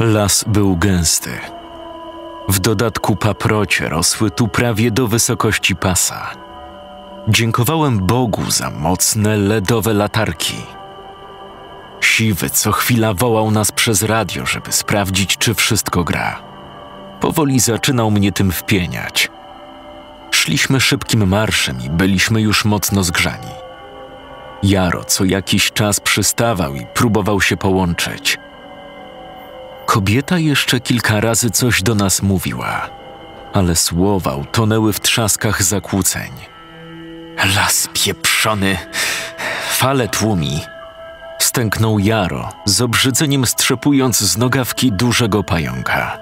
Las był gęsty. W dodatku paprocie rosły tu prawie do wysokości pasa. Dziękowałem Bogu za mocne ledowe latarki. Siwy co chwila wołał nas przez radio, żeby sprawdzić, czy wszystko gra. Powoli zaczynał mnie tym wpieniać. Szliśmy szybkim marszem i byliśmy już mocno zgrzani. Jaro co jakiś czas przystawał i próbował się połączyć. Kobieta jeszcze kilka razy coś do nas mówiła, ale słowa utonęły w trzaskach zakłóceń. Las pieprzony, fale tłumi. Stęknął Jaro, z obrzydzeniem strzepując z nogawki dużego pająka.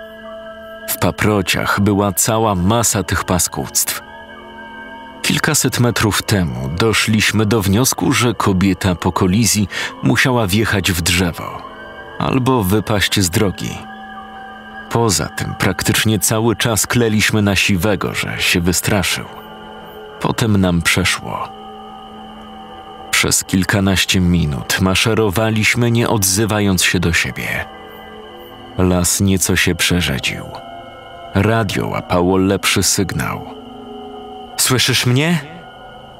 W paprociach była cała masa tych paskudstw. Kilkaset metrów temu doszliśmy do wniosku, że kobieta po kolizji musiała wjechać w drzewo albo wypaść z drogi. Poza tym praktycznie cały czas kleliśmy na siwego, że się wystraszył. Potem nam przeszło. Przez kilkanaście minut maszerowaliśmy, nie odzywając się do siebie. Las nieco się przerzedził. Radio łapało lepszy sygnał. Słyszysz mnie?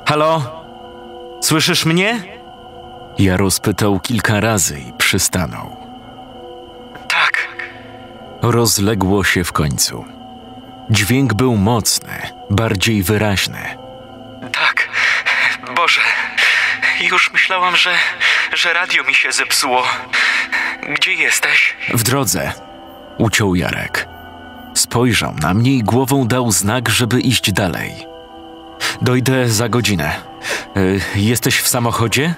Halo? Słyszysz mnie? Ja rozpytał kilka razy i przystanął. Rozległo się w końcu. Dźwięk był mocny, bardziej wyraźny. tak. Boże, już myślałam, że, że radio mi się zepsuło. Gdzie jesteś? W drodze, uciął Jarek. Spojrzał na mnie i głową dał znak, żeby iść dalej. Dojdę za godzinę. Y, jesteś w samochodzie?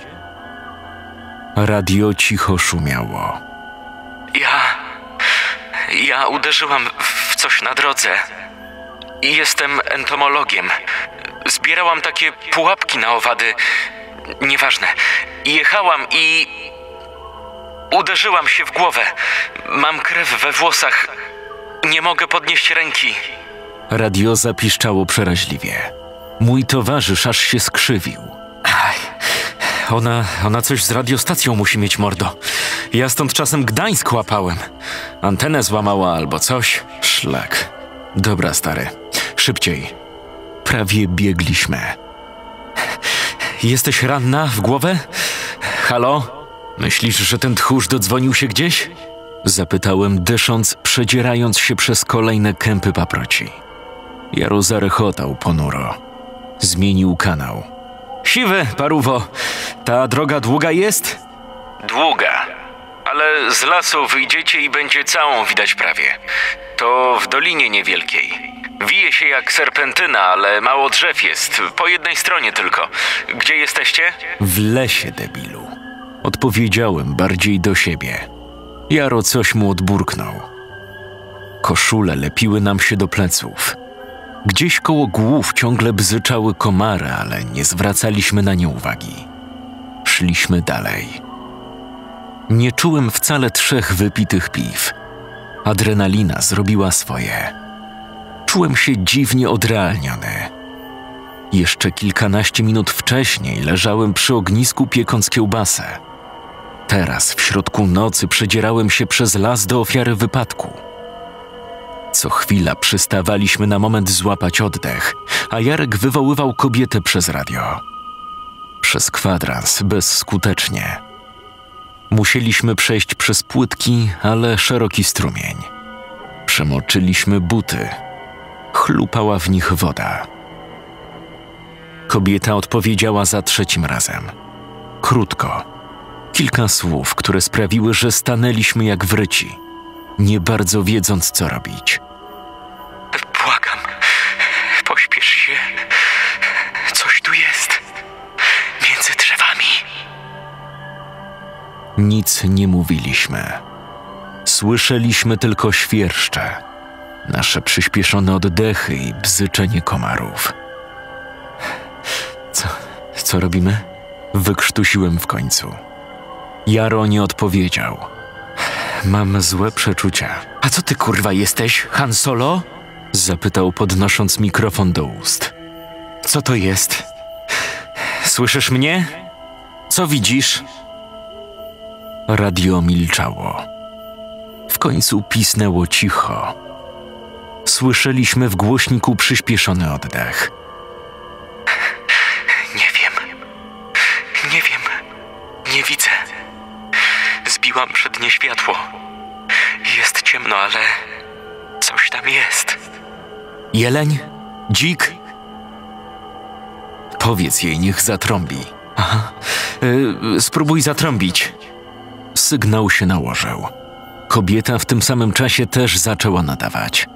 Radio cicho szumiało. Ja. Uderzyłam w coś na drodze. Jestem entomologiem. Zbierałam takie pułapki na owady. Nieważne. Jechałam i. Uderzyłam się w głowę. Mam krew we włosach. Nie mogę podnieść ręki. Radio zapiszczało przeraźliwie. Mój towarzysz aż się skrzywił. Ona, ona coś z radiostacją musi mieć, mordo. Ja stąd czasem Gdańsk łapałem. Antenę złamała albo coś. Szlak. Dobra, stary. Szybciej. Prawie biegliśmy. Jesteś ranna w głowę? Halo? Myślisz, że ten tchórz dodzwonił się gdzieś? Zapytałem, dysząc, przedzierając się przez kolejne kępy paproci. Jaro zarechotał ponuro. Zmienił kanał. Siwy, paruwo, ta droga długa jest? Długa. Ale z lasu wyjdziecie i będzie całą widać prawie. To w dolinie niewielkiej. Wije się jak serpentyna, ale mało drzew jest. Po jednej stronie tylko. Gdzie jesteście? W lesie, debilu. Odpowiedziałem bardziej do siebie. Jaro coś mu odburknął. Koszule lepiły nam się do pleców. Gdzieś koło głów ciągle bzyczały komary, ale nie zwracaliśmy na nie uwagi. Szliśmy dalej. Nie czułem wcale trzech wypitych piw. Adrenalina zrobiła swoje. Czułem się dziwnie odrealniony. Jeszcze kilkanaście minut wcześniej leżałem przy ognisku piekąc kiełbasę. Teraz w środku nocy przedzierałem się przez las do ofiary wypadku. Co chwila przystawaliśmy na moment złapać oddech, a Jarek wywoływał kobietę przez radio. Przez kwadrans bezskutecznie. Musieliśmy przejść przez płytki, ale szeroki strumień. Przemoczyliśmy buty. Chlupała w nich woda. Kobieta odpowiedziała za trzecim razem. Krótko. Kilka słów, które sprawiły, że stanęliśmy jak wryci, nie bardzo wiedząc, co robić. Błagam. Pośpiesz się. Coś tu jest. Między drzewami. Nic nie mówiliśmy. Słyszeliśmy tylko świerszcze, nasze przyspieszone oddechy i bzyczenie komarów. Co, co robimy? Wykrztusiłem w końcu. Jaro nie odpowiedział. Mam złe przeczucia. A co ty kurwa jesteś, Han Solo? Zapytał podnosząc mikrofon do ust. Co to jest? Słyszysz mnie? Co widzisz? Radio milczało. W końcu pisnęło cicho. Słyszeliśmy w głośniku przyspieszony oddech. Nie wiem. Nie wiem. Nie widzę. Zbiłam przednie światło. Jest ciemno, ale coś tam jest. Jeleń? Dzik? Powiedz jej, niech zatrąbi. Aha. Y, spróbuj zatrąbić. Sygnał się nałożył. Kobieta w tym samym czasie też zaczęła nadawać.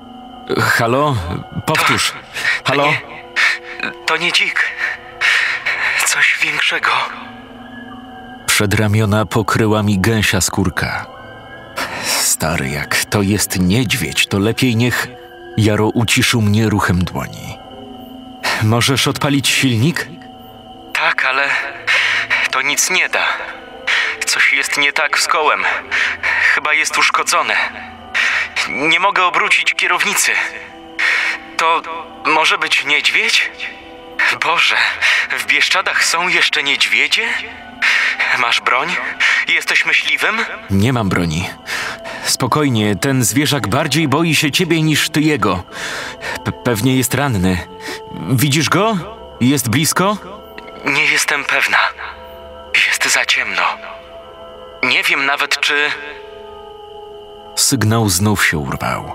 Halo? Powtórz. Halo? Nie, to nie dzik. Coś większego. Przedramiona pokryła mi gęsia skórka. Stary, jak to jest niedźwiedź, to lepiej niech. Jaro uciszył mnie ruchem dłoni. Możesz odpalić silnik? Tak, ale to nic nie da. Coś jest nie tak z kołem. Chyba jest uszkodzone. Nie mogę obrócić kierownicy. To może być niedźwiedź? Boże, w Bieszczadach są jeszcze niedźwiedzie? Masz broń? Jesteś myśliwym? Nie mam broni. Spokojnie, ten zwierzak bardziej boi się ciebie niż ty jego. Pe- pewnie jest ranny. Widzisz go? Jest blisko? Nie jestem pewna. Jest za ciemno. Nie wiem nawet, czy. Sygnał znów się urwał.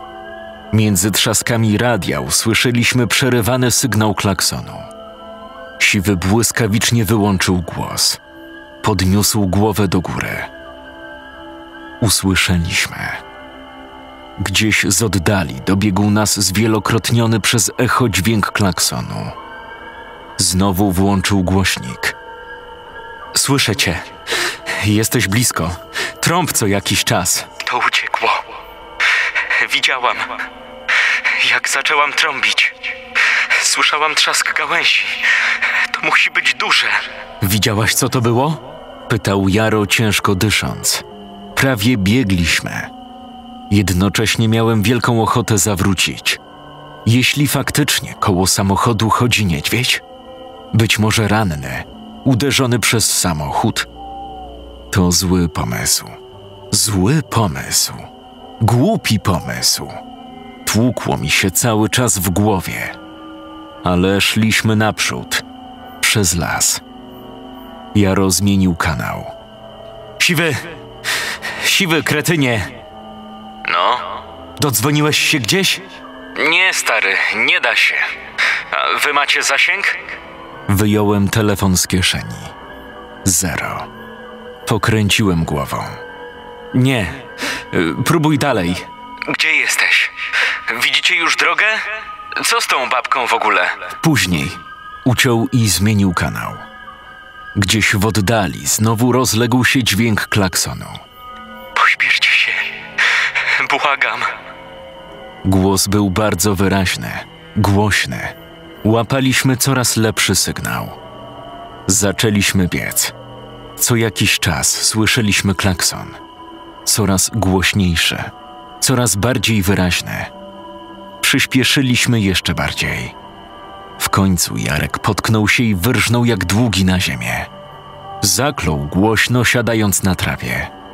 Między trzaskami radia usłyszeliśmy przerywany sygnał klaksonu. Siwy błyskawicznie wyłączył głos. Podniósł głowę do góry. Usłyszeliśmy. Gdzieś z oddali dobiegł nas zwielokrotniony przez echo dźwięk klaksonu. Znowu włączył głośnik. Słyszę cię. Jesteś blisko. Trąb co jakiś czas. To uciekło. Widziałam, jak zaczęłam trąbić. Słyszałam trzask gałęzi. To musi być duże. Widziałaś, co to było? Pytał Jaro ciężko dysząc. Prawie biegliśmy. Jednocześnie miałem wielką ochotę zawrócić. Jeśli faktycznie koło samochodu chodzi niedźwiedź, być może ranny, uderzony przez samochód, to zły pomysł. Zły pomysł. Głupi pomysł. Tłukło mi się cały czas w głowie. Ale szliśmy naprzód, przez las. Jaro zmienił kanał. Siwy! Siwy, kretynie! No? Dodzwoniłeś się gdzieś? Nie, stary, nie da się. A wy macie zasięg? Wyjąłem telefon z kieszeni. Zero. Pokręciłem głową. Nie. Y, Próbuj dalej. Gdzie jesteś? Widzicie już drogę? Co z tą babką w ogóle? Później. Uciął i zmienił kanał. Gdzieś w oddali znowu rozległ się dźwięk klaksonu. Pośpieszcie się. Błagam. Głos był bardzo wyraźny, głośny. Łapaliśmy coraz lepszy sygnał. Zaczęliśmy biec. Co jakiś czas słyszeliśmy klakson. Coraz głośniejszy, coraz bardziej wyraźny. Przyspieszyliśmy jeszcze bardziej. W końcu Jarek potknął się i wyrżnął jak długi na ziemię. Zaklął głośno, siadając na trawie.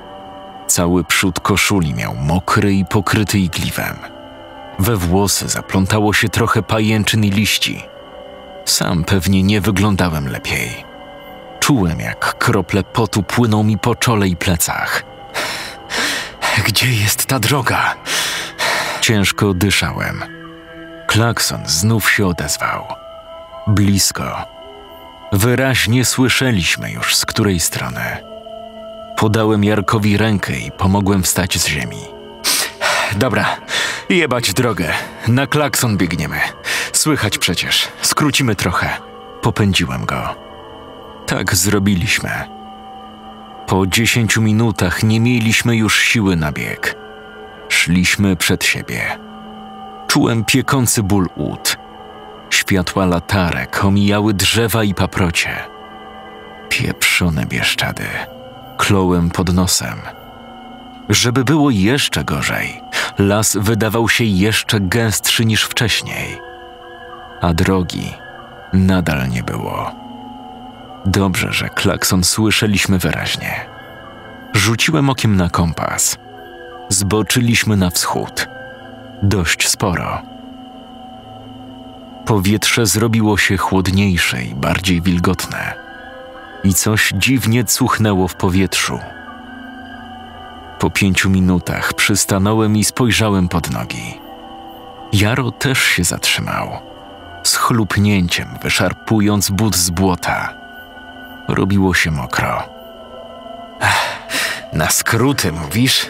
Cały przód koszuli miał mokry i pokryty igliwem. We włosy zaplątało się trochę pajęczyn i liści. Sam pewnie nie wyglądałem lepiej. Czułem, jak krople potu płyną mi po czole i plecach. Gdzie jest ta droga? Ciężko dyszałem. Klakson znów się odezwał. Blisko. Wyraźnie słyszeliśmy już z której strony. Podałem Jarkowi rękę i pomogłem wstać z ziemi. Dobra, jebać drogę. Na klakson biegniemy. Słychać przecież. Skrócimy trochę. Popędziłem go. Tak zrobiliśmy. Po dziesięciu minutach nie mieliśmy już siły na bieg. Szliśmy przed siebie. Czułem piekący ból ud. Światła latarek omijały drzewa i paprocie. Pieprzone bieszczady. Klołem pod nosem. Żeby było jeszcze gorzej, las wydawał się jeszcze gęstszy niż wcześniej, a drogi nadal nie było. Dobrze, że klakson słyszeliśmy wyraźnie. Rzuciłem okiem na kompas. zboczyliśmy na wschód. Dość sporo. Powietrze zrobiło się chłodniejsze i bardziej wilgotne, i coś dziwnie cuchnęło w powietrzu. Po pięciu minutach przystanąłem i spojrzałem pod nogi. Jaro też się zatrzymał, z chlupnięciem wyszarpując but z błota. Robiło się mokro. Na skróty mówisz?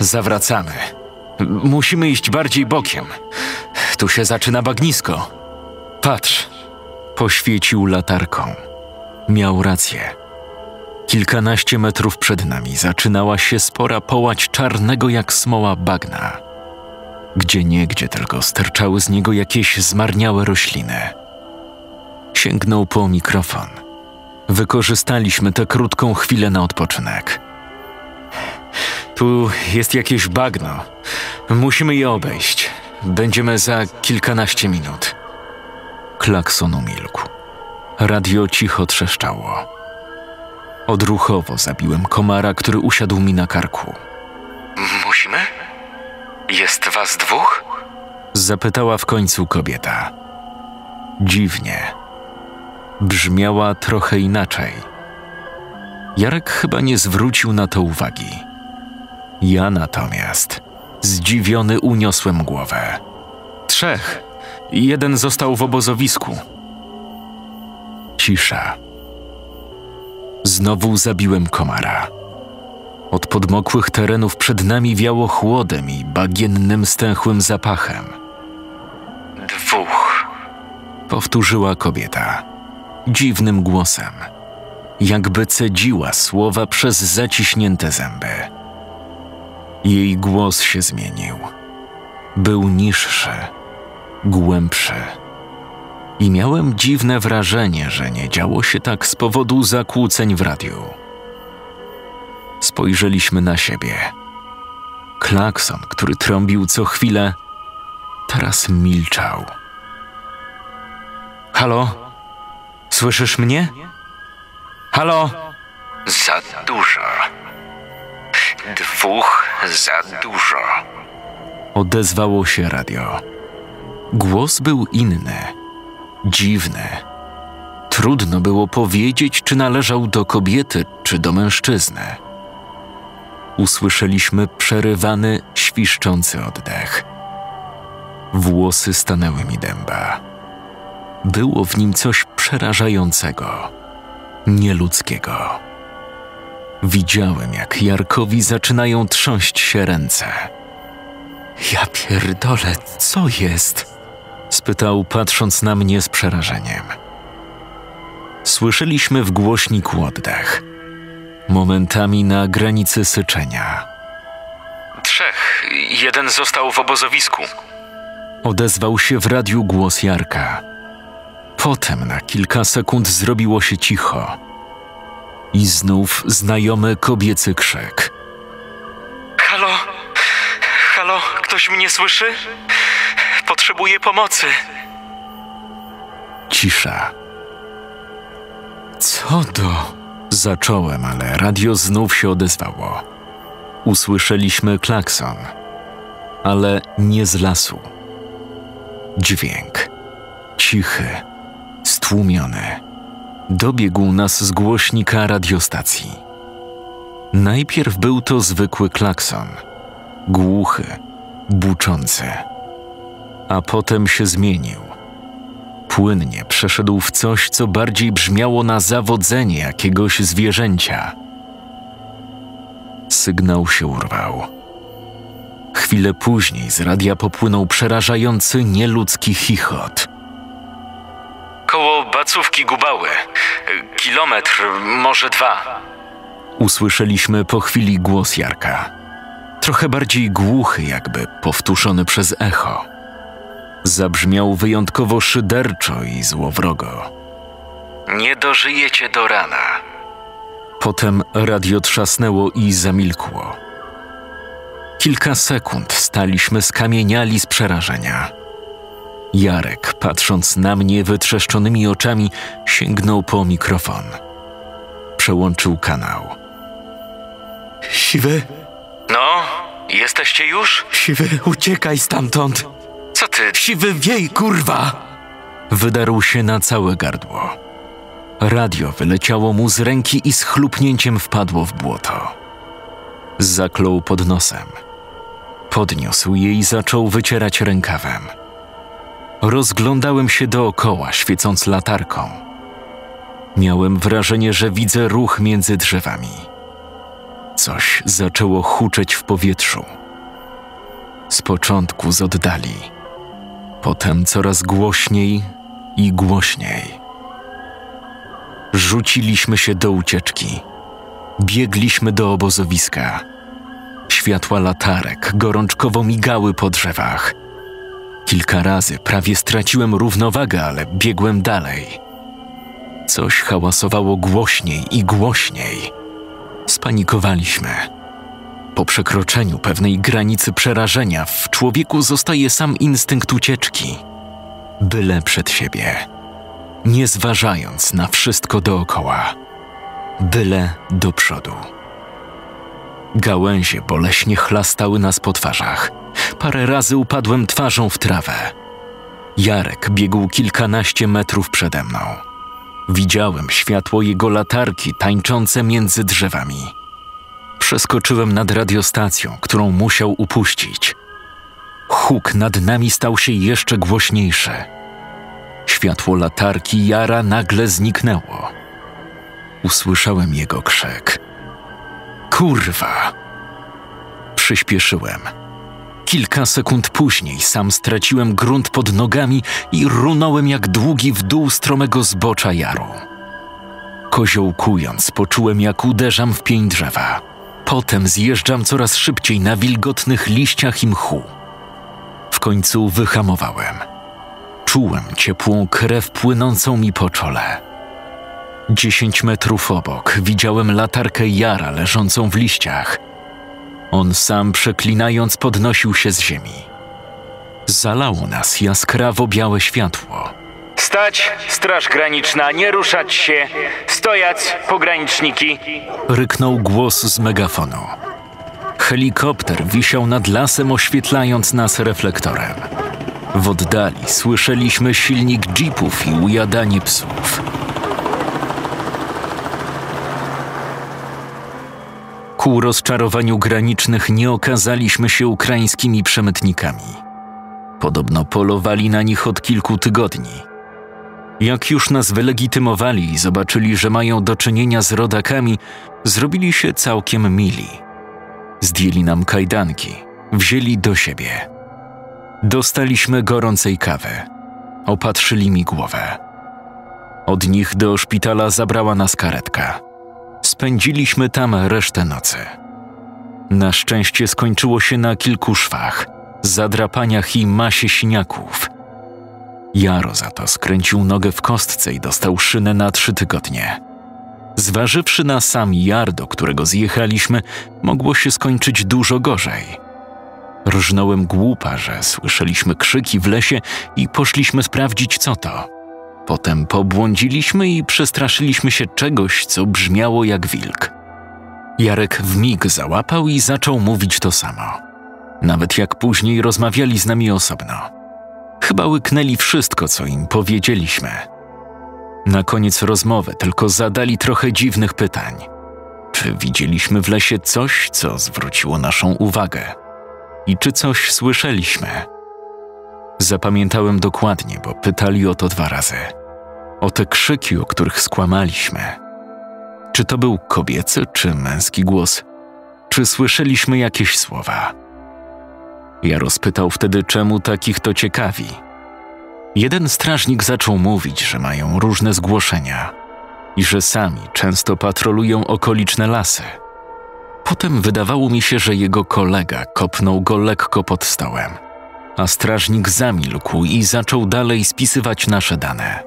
Zawracamy. Musimy iść bardziej bokiem. Tu się zaczyna bagnisko. Patrz. Poświecił latarką. Miał rację. Kilkanaście metrów przed nami zaczynała się spora połać czarnego jak smoła bagna. Gdzie niegdzie tylko sterczały z niego jakieś zmarniałe rośliny. Sięgnął po mikrofon. Wykorzystaliśmy tę krótką chwilę na odpoczynek. Tu jest jakieś bagno. Musimy je obejść. Będziemy za kilkanaście minut. Klakson umilkł. Radio cicho trzeszczało. Odruchowo zabiłem komara, który usiadł mi na karku. Musimy? Jest was dwóch? Zapytała w końcu kobieta. Dziwnie. Brzmiała trochę inaczej. Jarek chyba nie zwrócił na to uwagi. Ja natomiast, zdziwiony, uniosłem głowę. Trzech. Jeden został w obozowisku. Cisza. Znowu zabiłem komara. Od podmokłych terenów przed nami wiało chłodem i bagiennym stęchłym zapachem. Dwóch. Powtórzyła kobieta. Dziwnym głosem. Jakby cedziła słowa przez zaciśnięte zęby. Jej głos się zmienił. Był niższy, głębszy. I miałem dziwne wrażenie, że nie działo się tak z powodu zakłóceń w radiu. Spojrzeliśmy na siebie. Klakson, który trąbił co chwilę, teraz milczał. Halo? Słyszysz mnie? Halo? Za dużo. Dwóch za dużo. Odezwało się radio. Głos był inny, dziwny. Trudno było powiedzieć, czy należał do kobiety, czy do mężczyzny. Usłyszeliśmy przerywany, świszczący oddech. Włosy stanęły mi dęba. Było w nim coś przerażającego, nieludzkiego. Widziałem, jak Jarkowi zaczynają trząść się ręce. Ja pierdolę, co jest? Spytał, patrząc na mnie z przerażeniem. Słyszeliśmy w głośniku oddech, momentami na granicy syczenia. Trzech. Jeden został w obozowisku. Odezwał się w radiu głos Jarka. Potem na kilka sekund zrobiło się cicho. I znów znajomy kobiecy krzyk. Halo? Halo? Ktoś mnie słyszy? Potrzebuję pomocy. Cisza. Co do? Zacząłem, ale radio znów się odezwało. Usłyszeliśmy klakson, ale nie z lasu. Dźwięk. Cichy, stłumiony. Dobiegł nas z głośnika radiostacji. Najpierw był to zwykły klakson. Głuchy, buczący. A potem się zmienił płynnie przeszedł w coś, co bardziej brzmiało na zawodzenie jakiegoś zwierzęcia. Sygnał się urwał. Chwilę później z radia popłynął przerażający, nieludzki chichot. Koło bacówki Gubały. Kilometr, może dwa. Usłyszeliśmy po chwili głos Jarka. Trochę bardziej głuchy, jakby powtórzony przez echo zabrzmiał wyjątkowo szyderczo i złowrogo. Nie dożyjecie do rana. Potem radio trzasnęło i zamilkło. Kilka sekund staliśmy skamieniali z przerażenia. Jarek, patrząc na mnie wytrzeszczonymi oczami, sięgnął po mikrofon. Przełączył kanał. Siwy? No, Jesteście już? Siwy, uciekaj stamtąd! Co ty? Siwy, wiej, kurwa! Wydarł się na całe gardło. Radio wyleciało mu z ręki i z chlupnięciem wpadło w błoto. Zaklął pod nosem. Podniósł je i zaczął wycierać rękawem. Rozglądałem się dookoła, świecąc latarką. Miałem wrażenie, że widzę ruch między drzewami. Coś zaczęło huczeć w powietrzu. Z początku z oddali, potem coraz głośniej i głośniej. Rzuciliśmy się do ucieczki. Biegliśmy do obozowiska. Światła latarek gorączkowo migały po drzewach. Kilka razy prawie straciłem równowagę, ale biegłem dalej. Coś hałasowało głośniej i głośniej. Spanikowaliśmy. Po przekroczeniu pewnej granicy przerażenia w człowieku zostaje sam instynkt ucieczki. Byle przed siebie, nie zważając na wszystko dookoła. Byle do przodu. Gałęzie boleśnie chlastały nas po twarzach. Parę razy upadłem twarzą w trawę. Jarek biegł kilkanaście metrów przede mną. Widziałem światło jego latarki tańczące między drzewami. Przeskoczyłem nad radiostacją, którą musiał upuścić. Huk nad nami stał się jeszcze głośniejszy. Światło latarki Jara nagle zniknęło. Usłyszałem jego krzyk. Kurwa! Przyspieszyłem. Kilka sekund później sam straciłem grunt pod nogami i runąłem jak długi w dół stromego zbocza jaru. Koziołkując, poczułem jak uderzam w pień drzewa. Potem zjeżdżam coraz szybciej na wilgotnych liściach i mchu. W końcu wyhamowałem. Czułem ciepłą krew płynącą mi po czole. Dziesięć metrów obok widziałem latarkę Jara leżącą w liściach. On sam przeklinając podnosił się z ziemi. Zalało nas jaskrawo białe światło. Stać, straż graniczna, nie ruszać się. Stojać, pograniczniki. Ryknął głos z megafonu. Helikopter wisiał nad lasem, oświetlając nas reflektorem. W oddali słyszeliśmy silnik jeepów i ujadanie psów. Ku rozczarowaniu granicznych nie okazaliśmy się ukraińskimi przemytnikami. Podobno polowali na nich od kilku tygodni. Jak już nas wylegitymowali i zobaczyli, że mają do czynienia z rodakami, zrobili się całkiem mili. Zdjęli nam kajdanki, wzięli do siebie. Dostaliśmy gorącej kawy. Opatrzyli mi głowę. Od nich do szpitala zabrała nas karetka. Spędziliśmy tam resztę nocy. Na szczęście skończyło się na kilku szwach, zadrapaniach i masie siniaków. Jaro za to skręcił nogę w kostce i dostał szynę na trzy tygodnie. Zważywszy na sam jar, do którego zjechaliśmy, mogło się skończyć dużo gorzej. Rżnąłem głupa, że słyszeliśmy krzyki w lesie i poszliśmy sprawdzić, co to. Potem pobłądziliśmy i przestraszyliśmy się czegoś, co brzmiało jak wilk. Jarek w mig załapał i zaczął mówić to samo. Nawet jak później rozmawiali z nami osobno. Chyba łyknęli wszystko, co im powiedzieliśmy. Na koniec rozmowy tylko zadali trochę dziwnych pytań. Czy widzieliśmy w lesie coś, co zwróciło naszą uwagę? I czy coś słyszeliśmy? Zapamiętałem dokładnie, bo pytali o to dwa razy. O te krzyki, o których skłamaliśmy. Czy to był kobiecy czy męski głos? Czy słyszeliśmy jakieś słowa? Ja rozpytał wtedy, czemu takich to ciekawi. Jeden strażnik zaczął mówić, że mają różne zgłoszenia i że sami często patrolują okoliczne lasy. Potem wydawało mi się, że jego kolega kopnął go lekko pod stołem, a strażnik zamilkł i zaczął dalej spisywać nasze dane.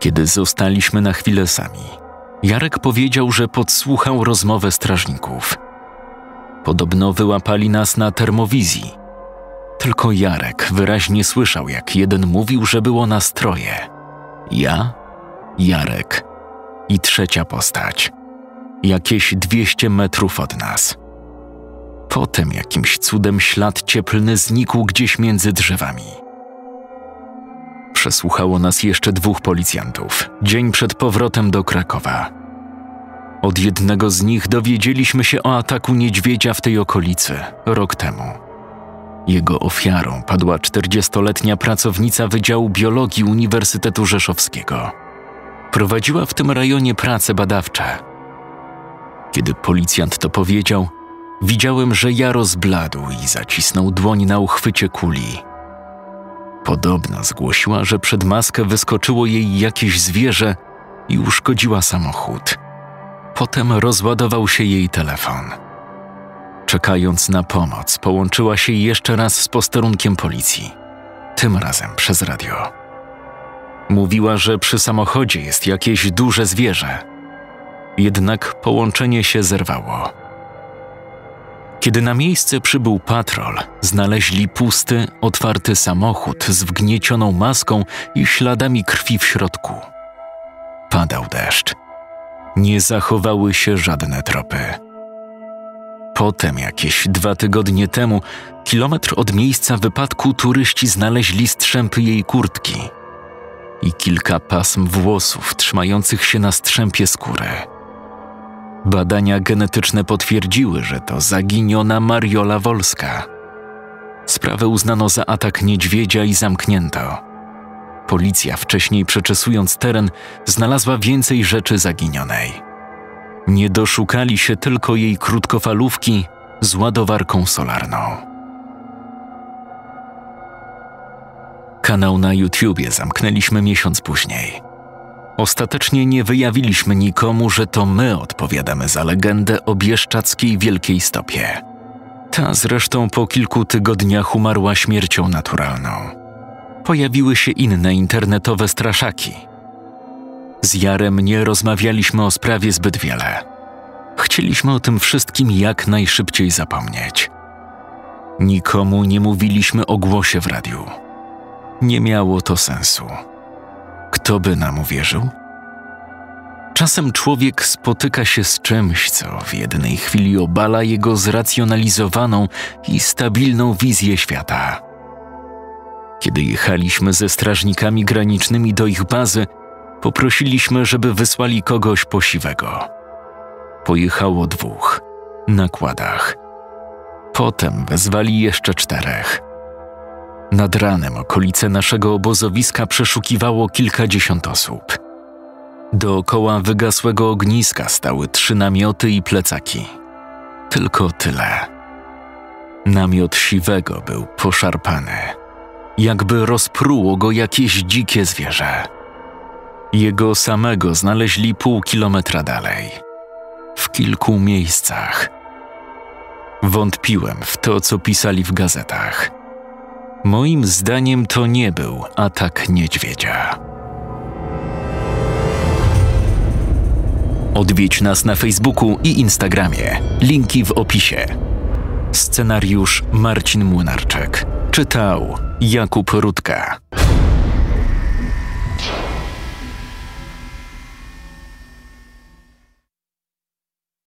Kiedy zostaliśmy na chwilę sami, Jarek powiedział, że podsłuchał rozmowę strażników. Podobno wyłapali nas na termowizji. Tylko Jarek wyraźnie słyszał, jak jeden mówił, że było nas troje. Ja, Jarek i trzecia postać. Jakieś 200 metrów od nas. Potem jakimś cudem ślad cieplny znikł gdzieś między drzewami. Przesłuchało nas jeszcze dwóch policjantów, dzień przed powrotem do Krakowa. Od jednego z nich dowiedzieliśmy się o ataku niedźwiedzia w tej okolicy rok temu. Jego ofiarą padła 40-letnia pracownica Wydziału Biologii Uniwersytetu Rzeszowskiego. Prowadziła w tym rejonie prace badawcze. Kiedy policjant to powiedział, widziałem, że Jaro zbladł i zacisnął dłoń na uchwycie kuli. Podobno zgłosiła, że przed maskę wyskoczyło jej jakieś zwierzę i uszkodziła samochód. Potem rozładował się jej telefon. Czekając na pomoc, połączyła się jeszcze raz z posterunkiem policji, tym razem przez radio. Mówiła, że przy samochodzie jest jakieś duże zwierzę. Jednak połączenie się zerwało. Kiedy na miejsce przybył patrol, znaleźli pusty, otwarty samochód z wgniecioną maską i śladami krwi w środku. Padał deszcz. Nie zachowały się żadne tropy. Potem, jakieś dwa tygodnie temu, kilometr od miejsca wypadku, turyści znaleźli strzępy jej kurtki i kilka pasm włosów trzymających się na strzępie skóry. Badania genetyczne potwierdziły, że to zaginiona Mariola Wolska. Sprawę uznano za atak niedźwiedzia i zamknięto. Policja, wcześniej przeczesując teren, znalazła więcej rzeczy zaginionej. Nie doszukali się tylko jej krótkofalówki z ładowarką solarną. Kanał na YouTubie zamknęliśmy miesiąc później. Ostatecznie nie wyjawiliśmy nikomu, że to my odpowiadamy za legendę o Wielkiej Stopie. Ta zresztą po kilku tygodniach umarła śmiercią naturalną. Pojawiły się inne internetowe straszaki. Z Jarem nie rozmawialiśmy o sprawie zbyt wiele. Chcieliśmy o tym wszystkim jak najszybciej zapomnieć. Nikomu nie mówiliśmy o głosie w radiu. Nie miało to sensu. Kto by nam uwierzył? Czasem człowiek spotyka się z czymś, co w jednej chwili obala jego zracjonalizowaną i stabilną wizję świata. Kiedy jechaliśmy ze strażnikami granicznymi do ich bazy, poprosiliśmy, żeby wysłali kogoś posiwego. Pojechało dwóch, na kładach. Potem wezwali jeszcze czterech. Nad ranem okolice naszego obozowiska przeszukiwało kilkadziesiąt osób. Dookoła wygasłego ogniska stały trzy namioty i plecaki. Tylko tyle. Namiot siwego był poszarpany, jakby rozpruło go jakieś dzikie zwierzę. Jego samego znaleźli pół kilometra dalej, w kilku miejscach. Wątpiłem w to, co pisali w gazetach. Moim zdaniem to nie był atak niedźwiedzia. Odwiedź nas na Facebooku i Instagramie. Linki w opisie. Scenariusz Marcin Młynarczyk. Czytał Jakub Rutka.